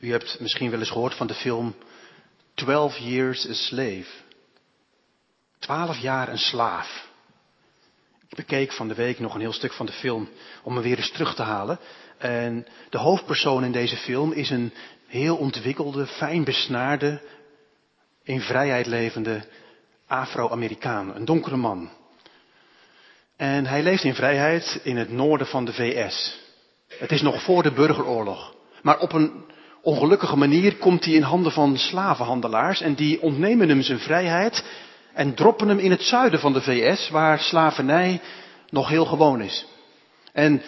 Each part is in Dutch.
U hebt misschien wel eens gehoord van de film 12 Years a Slave. 12 jaar een slaaf. Ik bekeek van de week nog een heel stuk van de film om me weer eens terug te halen. En de hoofdpersoon in deze film is een heel ontwikkelde, fijn besnaarde, in vrijheid levende Afro-Amerikaan, een donkere man. En hij leeft in vrijheid in het noorden van de VS. Het is nog voor de burgeroorlog. Maar op een ongelukkige manier komt hij in handen van slavenhandelaars en die ontnemen hem zijn vrijheid en droppen hem in het zuiden van de VS, waar slavernij nog heel gewoon is. En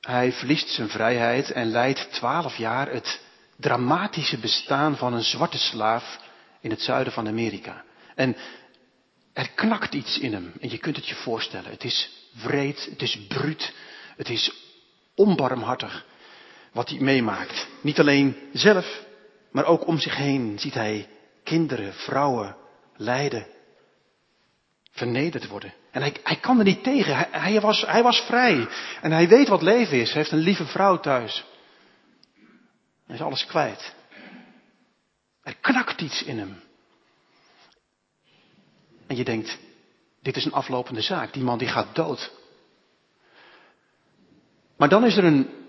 hij verliest zijn vrijheid en leidt twaalf jaar het dramatische bestaan van een zwarte slaaf in het zuiden van Amerika. En er knakt iets in hem. En je kunt het je voorstellen. Het is wreed, het is bruut, het is onbarmhartig wat hij meemaakt. Niet alleen zelf, maar ook om zich heen ziet hij kinderen, vrouwen lijden, vernederd worden. En hij, hij kan er niet tegen. Hij, was, hij was vrij. En hij weet wat leven is. Hij heeft een lieve vrouw thuis. Hij is alles kwijt. Er knakt iets in hem. En je denkt, dit is een aflopende zaak. Die man die gaat dood. Maar dan is er een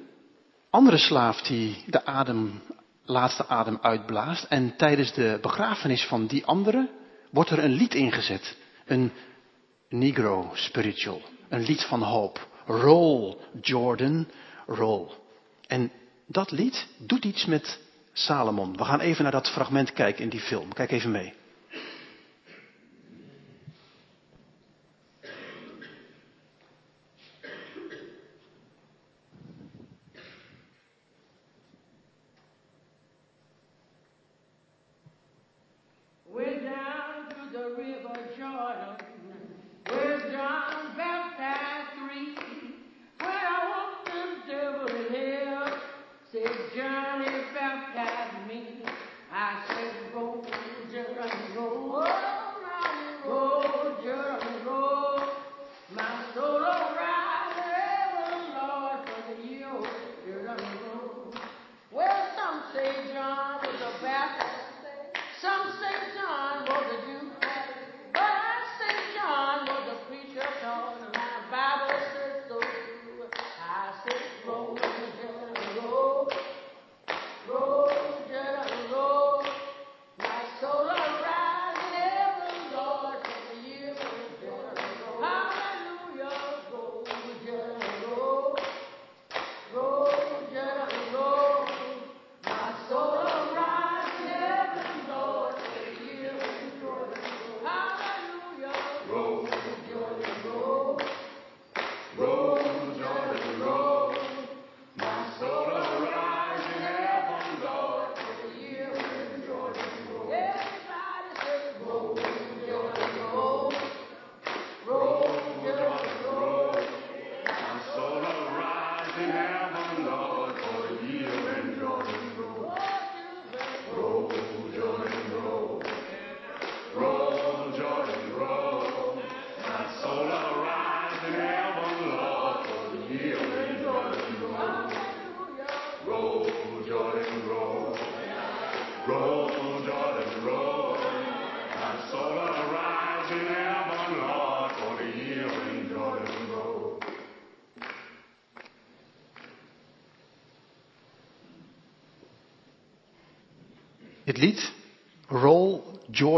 andere slaaf die de adem, laatste adem uitblaast. En tijdens de begrafenis van die andere wordt er een lied ingezet. Een Negro spiritual. Een lied van hoop. Roll, Jordan, roll. En dat lied doet iets met Salomon. We gaan even naar dat fragment kijken in die film. Kijk even mee.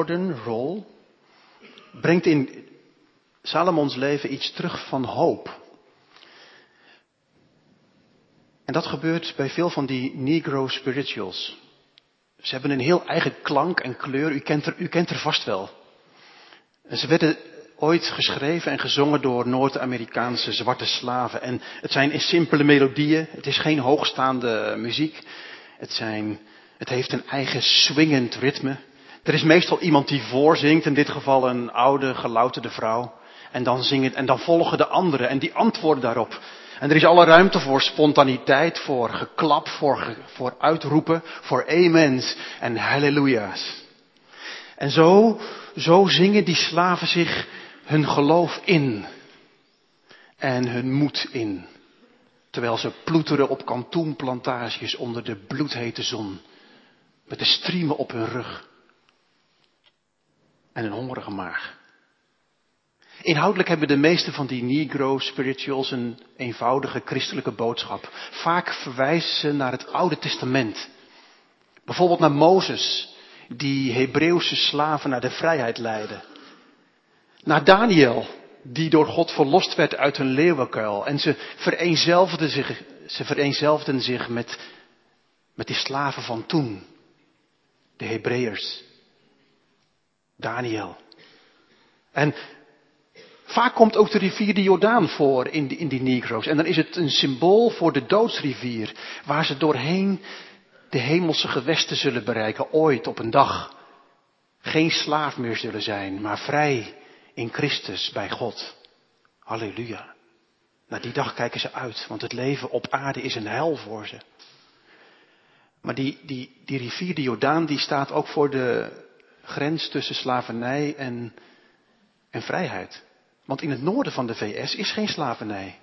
Jordan, Roll, brengt in Salomons leven iets terug van hoop. En dat gebeurt bij veel van die Negro spirituals. Ze hebben een heel eigen klank en kleur. U kent er, u kent er vast wel. Ze werden ooit geschreven en gezongen door Noord-Amerikaanse zwarte slaven. En het zijn simpele melodieën. Het is geen hoogstaande muziek. Het zijn het heeft een eigen swingend ritme. Er is meestal iemand die voorzingt, in dit geval een oude, gelouterde vrouw. En dan, zingen, en dan volgen de anderen en die antwoorden daarop. En er is alle ruimte voor spontaniteit, voor geklap, voor, voor uitroepen, voor amens en halleluja's. En zo, zo zingen die slaven zich hun geloof in. En hun moed in. Terwijl ze ploeteren op kantoenplantages onder de bloedhete zon. Met de striemen op hun rug. En een hongerige maag. Inhoudelijk hebben de meeste van die Negro spirituals een eenvoudige christelijke boodschap. Vaak verwijzen ze naar het Oude Testament. Bijvoorbeeld naar Mozes, die Hebreeuwse slaven naar de vrijheid leidde. Naar Daniel, die door God verlost werd uit hun leeuwenkuil. En ze vereenzelvigden zich, ze vereenzelvigden zich met, met die slaven van toen. De Hebreërs. Daniel. En vaak komt ook de rivier de Jordaan voor in die, in die Negro's. En dan is het een symbool voor de doodsrivier. Waar ze doorheen de hemelse gewesten zullen bereiken. Ooit op een dag. Geen slaaf meer zullen zijn, maar vrij in Christus bij God. Halleluja. Naar die dag kijken ze uit, want het leven op aarde is een hel voor ze. Maar die, die, die rivier, de Jordaan, die staat ook voor de grens tussen slavernij en, en vrijheid. Want in het noorden van de VS is geen slavernij.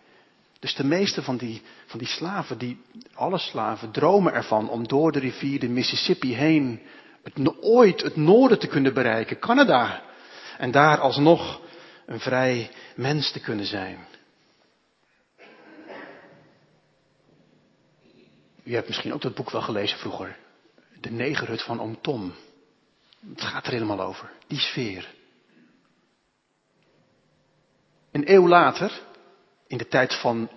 Dus de meeste van die, van die slaven, die, alle slaven, dromen ervan om door de rivier de Mississippi heen het, ooit het noorden te kunnen bereiken, Canada. En daar alsnog een vrij mens te kunnen zijn. U hebt misschien ook dat boek wel gelezen vroeger. De negerhut van Oom Tom. Het gaat er helemaal over. Die sfeer. Een eeuw later, in de tijd van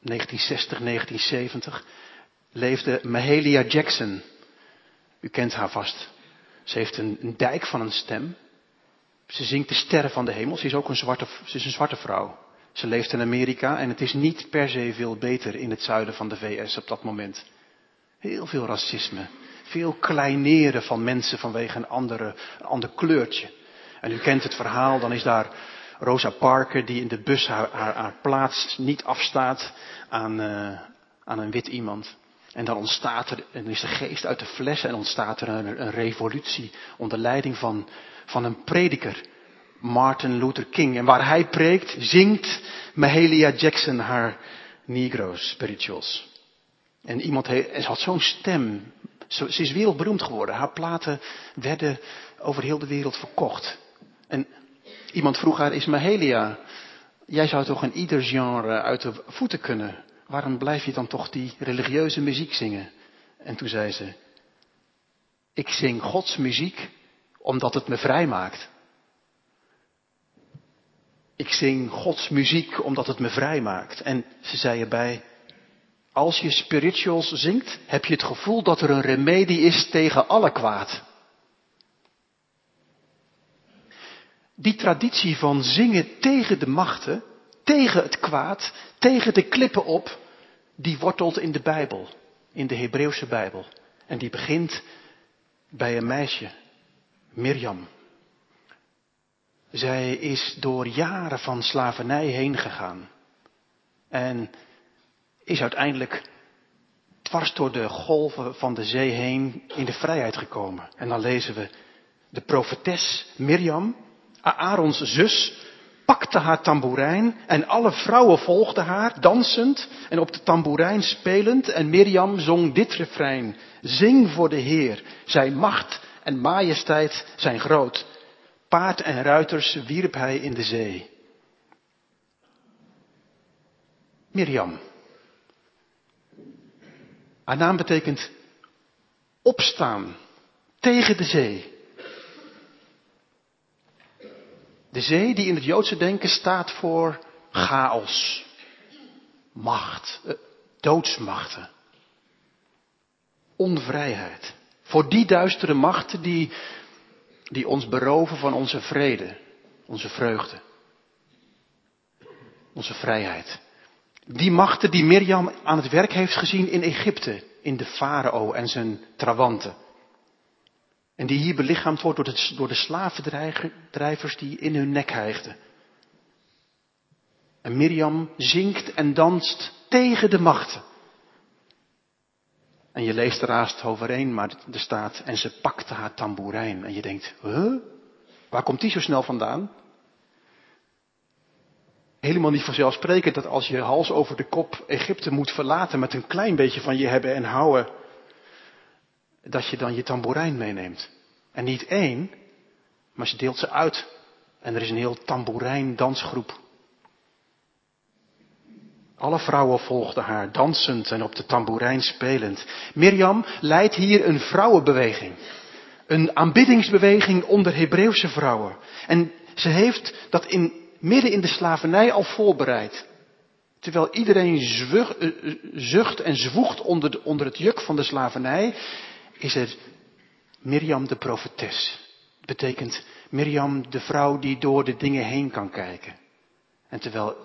1960, 1970, leefde Mahalia Jackson. U kent haar vast. Ze heeft een, een dijk van een stem. Ze zingt de sterren van de hemel. Ze is ook een zwarte, ze is een zwarte vrouw. Ze leeft in Amerika en het is niet per se veel beter in het zuiden van de VS op dat moment. Heel veel racisme. Veel kleineren van mensen vanwege een, andere, ander kleurtje. En u kent het verhaal, dan is daar Rosa Parker die in de bus haar, haar, plaats niet afstaat aan, uh, aan een wit iemand. En dan ontstaat er, en is de geest uit de fles en ontstaat er een, een revolutie onder leiding van, van een prediker, Martin Luther King. En waar hij preekt, zingt Mahalia Jackson haar Negro spirituals. En iemand had zo'n stem. Ze is wereldberoemd geworden. Haar platen werden over heel de wereld verkocht. En iemand vroeg haar, is Mahalia, jij zou toch in ieder genre uit de voeten kunnen. Waarom blijf je dan toch die religieuze muziek zingen? En toen zei ze, ik zing Gods muziek omdat het me vrij maakt. Ik zing Gods muziek omdat het me vrij maakt. En ze zei erbij, als je spirituals zingt, heb je het gevoel dat er een remedie is tegen alle kwaad. Die traditie van zingen tegen de machten, tegen het kwaad, tegen de klippen op, die wortelt in de Bijbel, in de Hebreeuwse Bijbel. En die begint bij een meisje, Mirjam. Zij is door jaren van slavernij heen gegaan. En is uiteindelijk dwars door de golven van de zee heen in de vrijheid gekomen. En dan lezen we de profetes Mirjam, Aarons zus, pakte haar tamboerijn en alle vrouwen volgden haar, dansend en op de tamboerijn spelend. En Mirjam zong dit refrein. Zing voor de Heer, zijn macht en majesteit zijn groot. Paard en ruiters wierp hij in de zee. Mirjam. Haar naam betekent opstaan tegen de zee. De zee die in het Joodse denken staat voor chaos, macht, eh, doodsmachten, onvrijheid. Voor die duistere machten die, die ons beroven van onze vrede, onze vreugde, onze vrijheid. Die machten die Mirjam aan het werk heeft gezien in Egypte, in de farao en zijn trawanten. En die hier belichaamd wordt door de, door de slavendrijvers die in hun nek hijgden. En Mirjam zingt en danst tegen de machten. En je leest er haast overheen, maar er staat, en ze pakte haar tamboerijn. En je denkt, huh? Waar komt die zo snel vandaan? Helemaal niet vanzelfsprekend dat als je hals over de kop Egypte moet verlaten met een klein beetje van je hebben en houden, dat je dan je tamboerijn meeneemt. En niet één, maar ze deelt ze uit. En er is een heel tamboerijn dansgroep. Alle vrouwen volgden haar, dansend en op de tamboerijn spelend. Mirjam leidt hier een vrouwenbeweging. Een aanbiddingsbeweging onder Hebreeuwse vrouwen. En ze heeft dat in, midden in de slavernij al voorbereid. Terwijl iedereen eh, eh, zucht en zwoegt onder, onder het juk van de slavernij, is er Mirjam de profetes. Betekent Mirjam de vrouw die door de dingen heen kan kijken. En terwijl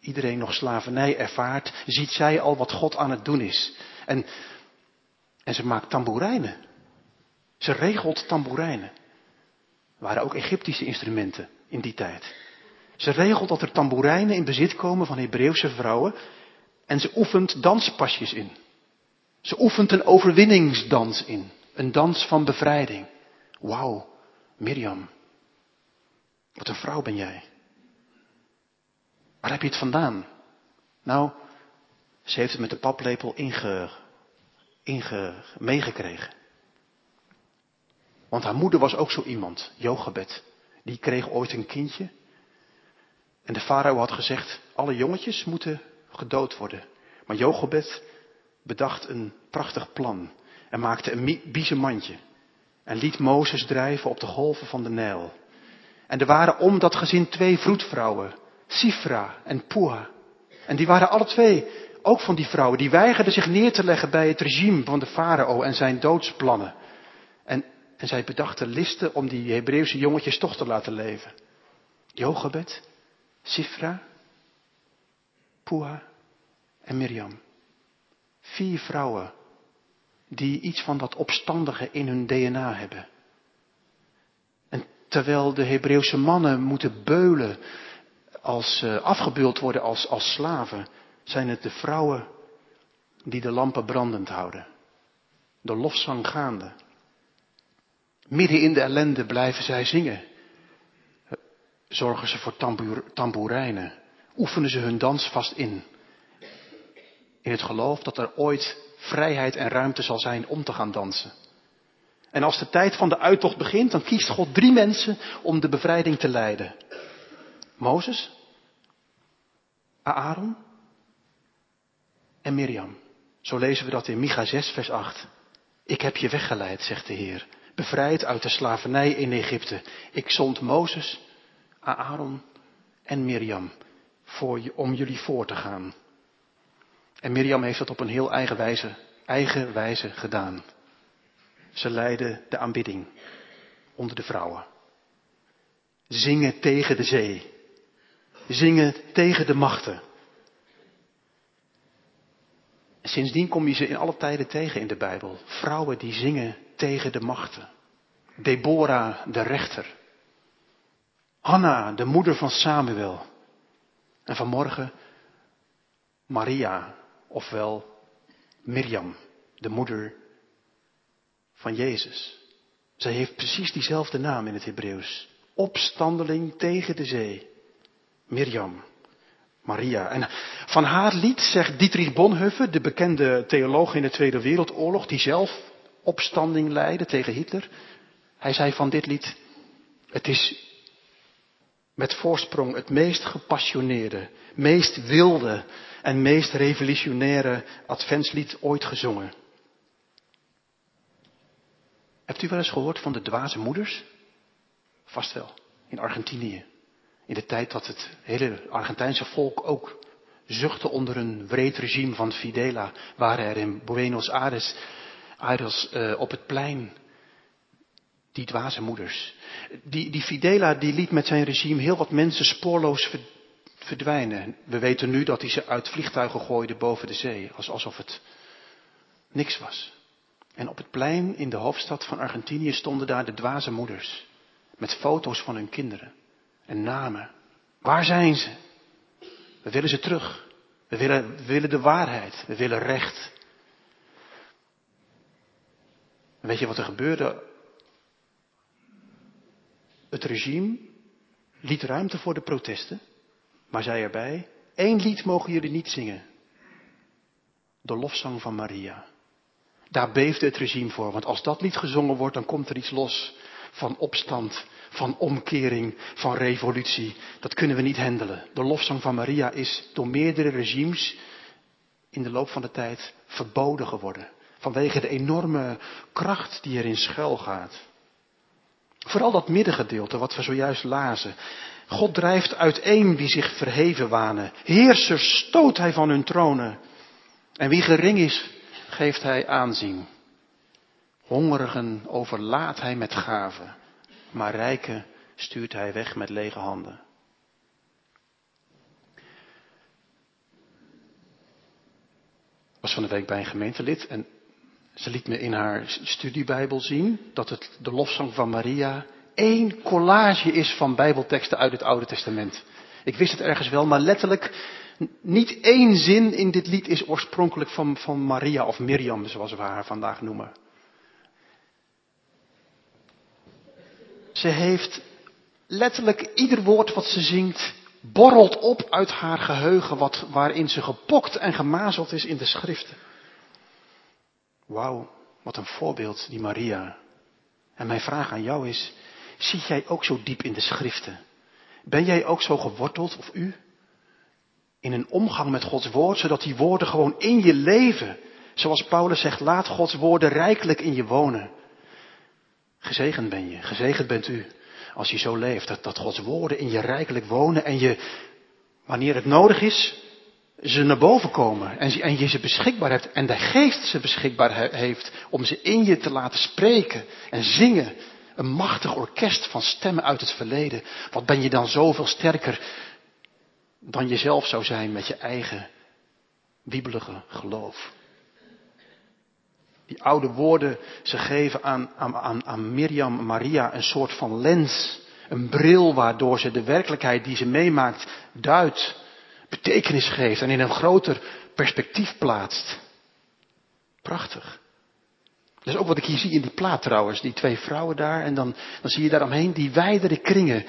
iedereen nog slavernij ervaart, ziet zij al wat God aan het doen is. En, en ze maakt tamboerijnen. Ze regelt tamboerijnen. Er waren ook Egyptische instrumenten in die tijd. Ze regelt dat er tamboerijnen in bezit komen van Hebreeuwse vrouwen en ze oefent danspasjes in. Ze oefent een overwinningsdans in, een dans van bevrijding. Wauw, Mirjam, wat een vrouw ben jij. Waar heb je het vandaan? Nou, ze heeft het met de paplepel inge, inge, meegekregen. Want haar moeder was ook zo iemand, Jochebed. Die kreeg ooit een kindje. En de farao had gezegd, alle jongetjes moeten gedood worden. Maar Jochebed bedacht een prachtig plan. En maakte een biezenmandje. En liet Mozes drijven op de golven van de Nijl. En er waren om dat gezin twee vroedvrouwen. Sifra en Pua. En die waren alle twee ook van die vrouwen. Die weigerden zich neer te leggen bij het regime van de farao en zijn doodsplannen. En, en zij bedachten listen om die Hebreeuwse jongetjes toch te laten leven. Jochebed, Sifra, Pua en Miriam. Vier vrouwen die iets van dat opstandige in hun DNA hebben. En terwijl de Hebreeuwse mannen moeten beulen als uh, afgebeeld worden als, als slaven, zijn het de vrouwen die de lampen brandend houden. De lofzang gaande. Midden in de ellende blijven zij zingen. Zorgen ze voor tamboer, tamboerijnen. Oefenen ze hun dans vast in. In het geloof dat er ooit vrijheid en ruimte zal zijn om te gaan dansen. En als de tijd van de uittocht begint, dan kiest God drie mensen om de bevrijding te leiden. Mozes, Aaron en Mirjam. Zo lezen we dat in Micha 6, vers 8. Ik heb je weggeleid, zegt de Heer, bevrijd uit de slavernij in Egypte. Ik zond Mozes, Aaron en Mirjam voor om jullie voor te gaan. En Mirjam heeft dat op een heel eigen wijze, eigen wijze gedaan. Ze leidde de aanbidding onder de vrouwen. Zingen tegen de zee. Zingen tegen de machten. sindsdien kom je ze in alle tijden tegen in de Bijbel. Vrouwen die zingen tegen de machten. Deborah, de rechter. Hanna, de moeder van Samuel. En vanmorgen Maria, ofwel Mirjam, de moeder van Jezus. Zij heeft precies diezelfde naam in het Hebreeuws. Opstandeling tegen de zee. Mirjam. Maria. En van haar lied zegt Dietrich Bonhoeffer, de bekende theoloog in de Tweede Wereldoorlog, die zelf opstanding leidde tegen Hitler. Hij zei van dit lied, het is met voorsprong het meest gepassioneerde, meest wilde en meest revolutionaire adventslied ooit gezongen. Hebt u wel eens gehoord van de dwaze moeders? Vast wel, in Argentinië. In de tijd dat het hele Argentijnse volk ook zuchtte onder een wreed regime van Fidela, waren er in Buenos Aires, Aires uh, op het plein die dwaze moeders. Die, die Fidela die liet met zijn regime heel wat mensen spoorloos verdwijnen. We weten nu dat hij ze uit vliegtuigen gooide boven de zee, alsof het niks was. En op het plein in de hoofdstad van Argentinië stonden daar de dwaze moeders. Met foto's van hun kinderen en namen. Waar zijn ze? We willen ze terug. We willen, willen de waarheid. We willen recht. Weet je wat er gebeurde? Het regime liet ruimte voor de protesten. Maar zij erbij, één lied mogen jullie niet zingen. De lofzang van Maria. Daar beefde het regime voor, want als dat lied gezongen wordt, dan komt er iets los van opstand, van omkering, van revolutie. Dat kunnen we niet handelen. De lofzang van Maria is door meerdere regimes in de loop van de tijd verboden geworden. Vanwege de enorme kracht die erin schuil gaat. Vooral dat middengedeelte wat we zojuist lazen. God drijft uiteen wie zich verheven wanen. Heersers stoot hij van hun tronen. En wie gering is, geeft hij aanzien. Hongerigen overlaat hij met gaven, maar rijken stuurt hij weg met lege handen. Was van de week bij een gemeentelid en ze liet me in haar studiebijbel zien dat het de lofzang van Maria één collage is van bijbelteksten uit het Oude Testament. Ik wist het ergens wel, maar letterlijk niet één zin in dit lied is oorspronkelijk van, van Maria of Miriam, zoals we haar vandaag noemen. Ze heeft letterlijk ieder woord wat ze zingt, borrelt op uit haar geheugen, wat, waarin ze gepokt en gemazeld is in de schriften. Wauw, wat een voorbeeld, die Maria. En mijn vraag aan jou is, zie jij ook zo diep in de schriften? Ben jij ook zo geworteld, of u, in een omgang met Gods woord, zodat die woorden gewoon in je leven, zoals Paulus zegt, laat Gods woorden rijkelijk in je wonen. Gezegend ben je, gezegend bent u, als je zo leeft, dat, dat Gods woorden in je rijkelijk wonen en je, wanneer het nodig is, ze naar boven komen en, je ze beschikbaar hebt en de geest ze beschikbaar heeft om ze in je te laten spreken en zingen. Een machtig orkest van stemmen uit het verleden. Wat ben je dan zoveel sterker dan jezelf zou zijn met je eigen wiebelige geloof. Die oude woorden, ze geven aan, aan, aan Mirjam Maria een soort van lens, een bril waardoor ze de werkelijkheid die ze meemaakt duidt, betekenis geeft en in een groter perspectief plaatst. Prachtig. Dat is ook wat ik hier zie in die plaat trouwens, die twee vrouwen daar en dan, dan zie je daaromheen die wijdere kringen.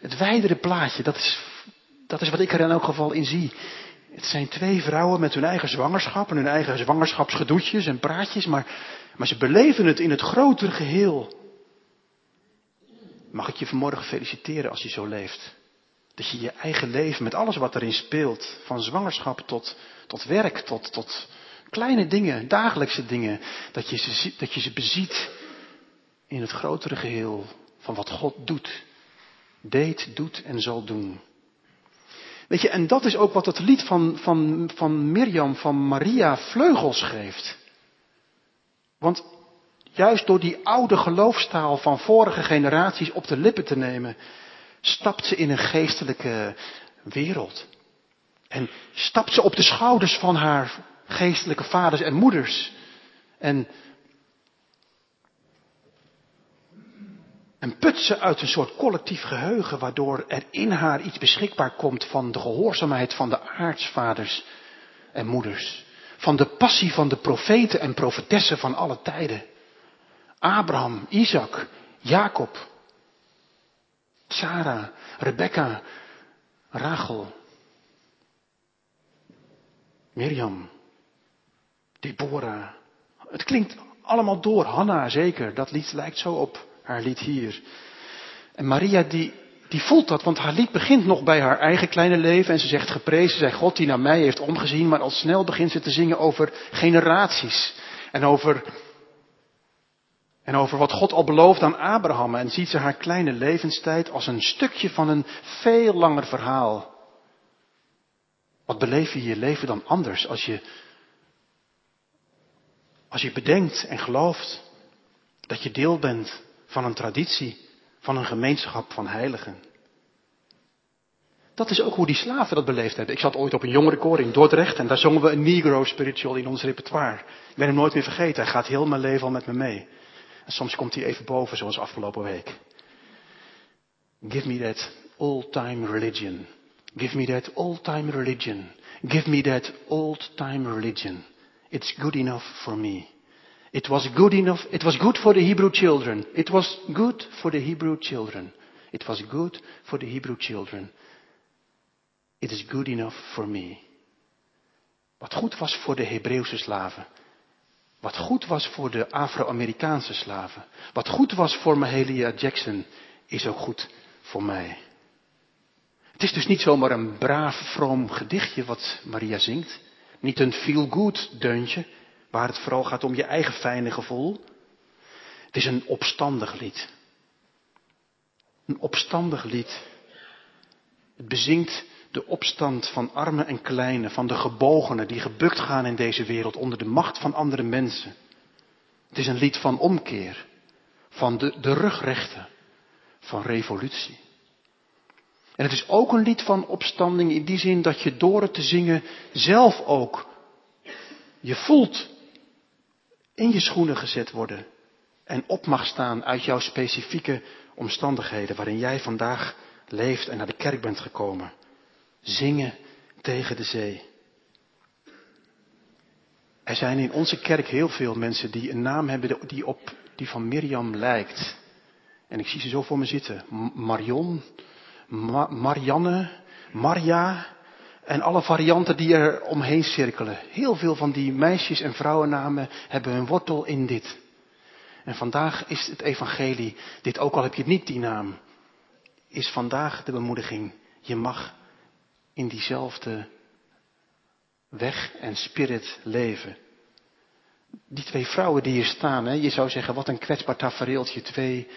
Het wijdere plaatje, dat is dat is wat ik er in elk geval in zie. Het zijn twee vrouwen met hun eigen zwangerschap en hun eigen zwangerschapsgedoetjes en praatjes, maar, maar ze beleven het in het grotere geheel. Mag ik je vanmorgen feliciteren als je zo leeft? Dat je je eigen leven met alles wat erin speelt, van zwangerschap tot, tot werk, tot, tot kleine dingen, dagelijkse dingen, dat je, ze, dat je beziet in het grotere geheel van wat God doet, deed, doet en zal doen. Weet je, en dat is ook wat het lied van, van, van Mirjam, van Maria, vleugels geeft. Want juist door die oude geloofstaal van vorige generaties op de lippen te nemen, stapt ze in een geestelijke wereld. En stapt ze op de schouders van haar geestelijke vaders en moeders. En En put ze uit een soort collectief geheugen, waardoor er in haar iets beschikbaar komt van de gehoorzaamheid van de aartsvaders en moeders. Van de passie van de profeten en profetessen van alle tijden. Abraham, Isaac, Jacob, Sarah, Rebecca, Rachel, Mirjam, Deborah. Het klinkt allemaal door. Hanna zeker, dat lied lijkt zo op haar lied hier. En Maria die, die voelt dat, want haar lied begint nog bij haar eigen kleine leven. En ze zegt geprezen zij God die naar mij heeft omgezien. Maar al snel begint ze te zingen over generaties. En over, en over wat God al belooft aan Abraham. En ziet ze haar kleine levenstijd als een stukje van een veel langer verhaal. Wat beleef je je leven dan anders als je, als je bedenkt en gelooft dat je deel bent van een traditie, van een gemeenschap van heiligen. Dat is ook hoe die slaven dat beleefd hebben. Ik zat ooit op een jongerenkoor in Dordrecht en daar zongen we een Negro spiritual in ons repertoire. Ik ben hem nooit meer vergeten, hij gaat heel mijn leven al met me mee. En soms komt hij even boven, zoals afgelopen week. Give me that old-time religion. Give me that old-time religion. Give me that old-time religion. It's good enough for me. It was good enough. It was good for the Hebrew children. It was good for the Hebrew children. It was good for the Hebrew children. It is good enough for me. Wat goed was voor de Hebreeuwse slaven. Wat goed was voor de Afro-Amerikaanse slaven. Wat goed was voor Mahalia Jackson is ook goed voor mij. Het is dus niet zomaar een braaf, vroom gedichtje wat Maria zingt. Niet een feel-good deuntje, waar het vooral gaat om je eigen fijne gevoel. Het is een opstandig lied. Een opstandig lied. Het bezingt de opstand van armen en kleinen, van de gebogenen die gebukt gaan in deze wereld onder de macht van andere mensen. Het is een lied van omkeer, van de, de rugrechten, van revolutie. En het is ook een lied van opstanding in die zin dat je door het te zingen zelf ook je voelt in je schoenen gezet worden en op mag staan uit jouw specifieke omstandigheden waarin jij vandaag leeft en naar de kerk bent gekomen. Zingen tegen de zee. Er zijn in onze kerk heel veel mensen die een naam hebben die op die van Mirjam lijkt. En ik zie ze zo voor me zitten. Marion, Marianne, Maria en alle varianten die er omheen cirkelen. Heel veel van die meisjes en vrouwennamen hebben hun wortel in dit. En vandaag is het evangelie, dit ook al heb je niet die naam, is vandaag de bemoediging. Je mag in diezelfde weg en spirit leven. Die twee vrouwen die hier staan, hè, je zou zeggen, wat een kwetsbaar tafereeltje. Twee,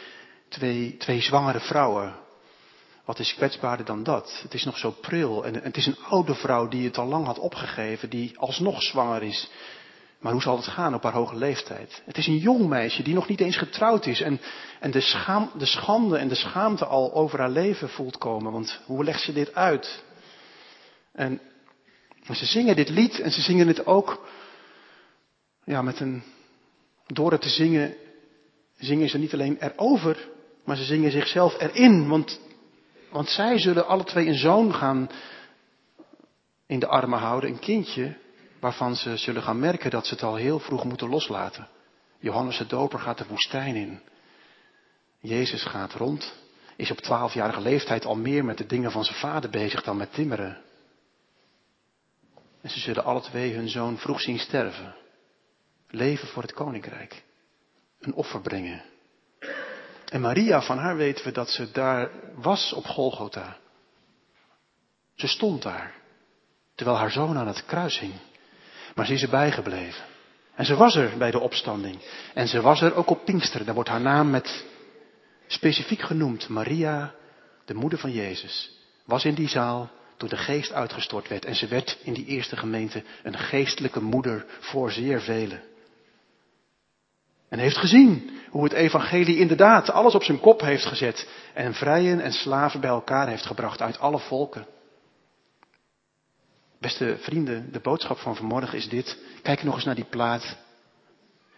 twee, twee zwangere vrouwen. Wat is kwetsbaarder dan dat? Het is nog zo pril. En het is een oude vrouw die het al lang had opgegeven, die alsnog zwanger is. Maar hoe zal het gaan op haar hoge leeftijd? Het is een jong meisje die nog niet eens getrouwd is en, en de, schaam, de schande en de schaamte al over haar leven voelt komen. Want hoe legt ze dit uit? En ze zingen dit lied en ze zingen het ook ja, met een, door het te zingen, zingen ze niet alleen erover, maar ze zingen zichzelf erin. Want, want zij zullen alle twee een zoon gaan in de armen houden, een kindje, waarvan ze zullen gaan merken dat ze het al heel vroeg moeten loslaten. Johannes de Doper gaat de woestijn in. Jezus gaat rond, is op twaalfjarige leeftijd al meer met de dingen van zijn vader bezig dan met timmeren. En ze zullen alle twee hun zoon vroeg zien sterven. Leven voor het koninkrijk. Een offer brengen. En Maria, van haar weten we dat ze daar was op Golgotha. Ze stond daar, terwijl haar zoon aan het kruis hing. Maar ze is erbij gebleven. En ze was er bij de opstanding. En ze was er ook op Pinkster. Daar wordt haar naam met specifiek genoemd. Maria, de moeder van Jezus, was in die zaal toen de geest uitgestort werd. En ze werd in die eerste gemeente een geestelijke moeder voor zeer velen. En heeft gezien hoe het evangelie inderdaad alles op zijn kop heeft gezet. En vrijen en slaven bij elkaar heeft gebracht uit alle volken. Beste vrienden, de boodschap van vanmorgen is dit. Kijk nog eens naar die plaat.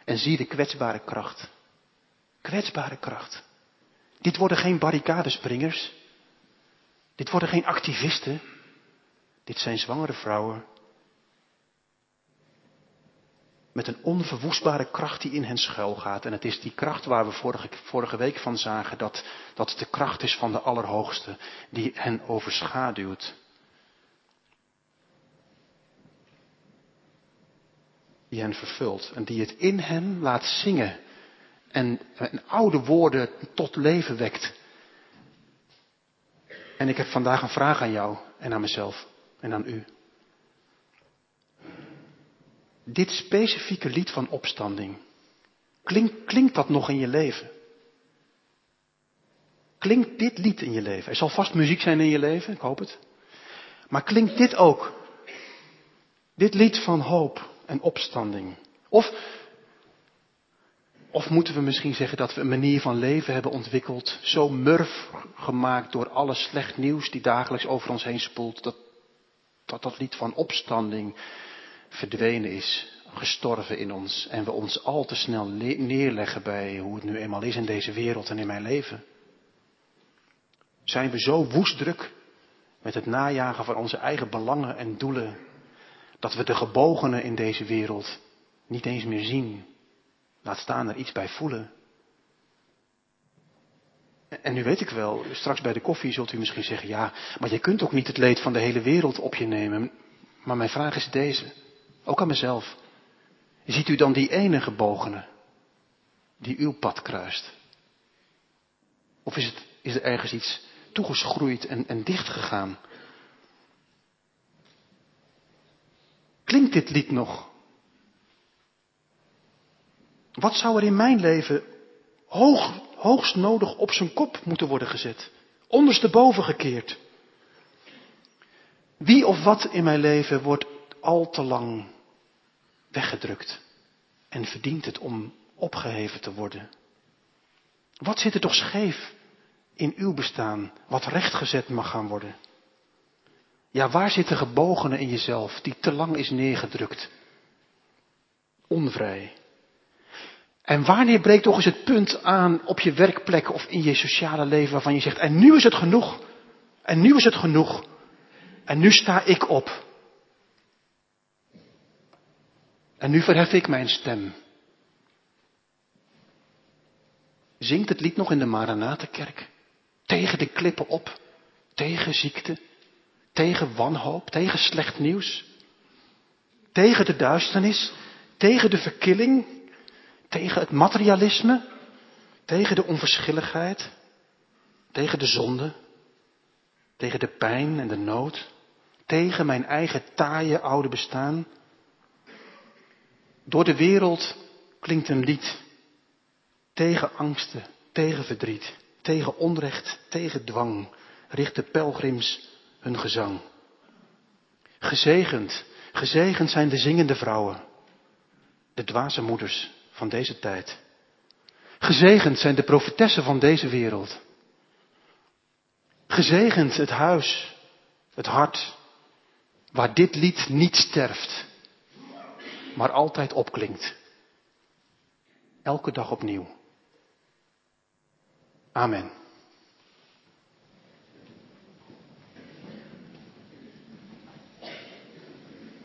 En zie de kwetsbare kracht. Kwetsbare kracht. Dit worden geen barricadespringers. Dit worden geen activisten. Dit zijn zwangere vrouwen. Met een onverwoestbare kracht die in hen schuilgaat. En het is die kracht waar we vorige, vorige week van zagen dat, dat de kracht is van de Allerhoogste die hen overschaduwt. Die hen vervult en die het in hen laat zingen. En, en oude woorden tot leven wekt. En ik heb vandaag een vraag aan jou en aan mezelf en aan u. Dit specifieke lied van opstanding, klinkt, dat nog in je leven? Klinkt dit lied in je leven? Er zal vast muziek zijn in je leven, ik hoop het. Maar klinkt dit ook? Dit lied van hoop en opstanding? Of of moeten we misschien zeggen dat we een manier van leven hebben ontwikkeld, zo murf gemaakt door alle slecht nieuws die dagelijks over ons heen spoelt, dat dat, dat lied van opstanding verdwenen is, gestorven in ons en we ons al te snel neerleggen bij hoe het nu eenmaal is in deze wereld en in mijn leven? Zijn we zo woestdruk met het najagen van onze eigen belangen en doelen, dat we de gebogenen in deze wereld niet eens meer zien Laat staan er iets bij voelen. En nu weet ik wel, straks bij de koffie zult u misschien zeggen, ja, maar je kunt ook niet het leed van de hele wereld op je nemen. Maar mijn vraag is deze, ook aan mezelf. Ziet u dan die ene gebogene die uw pad kruist? Of is, het, is er ergens iets toegeschroeid en, en dicht gegaan? Klinkt dit lied nog? Wat zou er in mijn leven hoog, hoogst nodig op zijn kop moeten worden gezet? Ondersteboven gekeerd? Wie of wat in mijn leven wordt al te lang weggedrukt en verdient het om opgeheven te worden? Wat zit er toch scheef in uw bestaan, wat rechtgezet mag gaan worden? Ja, waar zit de gebogene in jezelf die te lang is neergedrukt? Onvrij. En wanneer breekt toch eens het punt aan op je werkplek of in je sociale leven waarvan je zegt, en nu is het genoeg. En nu is het genoeg. En nu sta ik op. En nu verhef ik mijn stem. Zingt het lied nog in de Maranatenkerk? Tegen de klippen op, tegen ziekte, tegen wanhoop, tegen slecht nieuws, tegen de duisternis, tegen de verkilling, tegen het materialisme, tegen de onverschilligheid, tegen de zonde, tegen de pijn en de nood, tegen mijn eigen taaie oude bestaan. Door de wereld klinkt een lied tegen angsten, tegen verdriet, tegen onrecht, tegen dwang, richten pelgrims hun gezang. Gezegend, gezegend zijn de zingende vrouwen, de dwaze moeders van deze tijd. Gezegend zijn de profetessen van deze wereld. Gezegend het huis, het hart, waar dit lied niet sterft, maar altijd opklinkt. Elke dag opnieuw. Amen.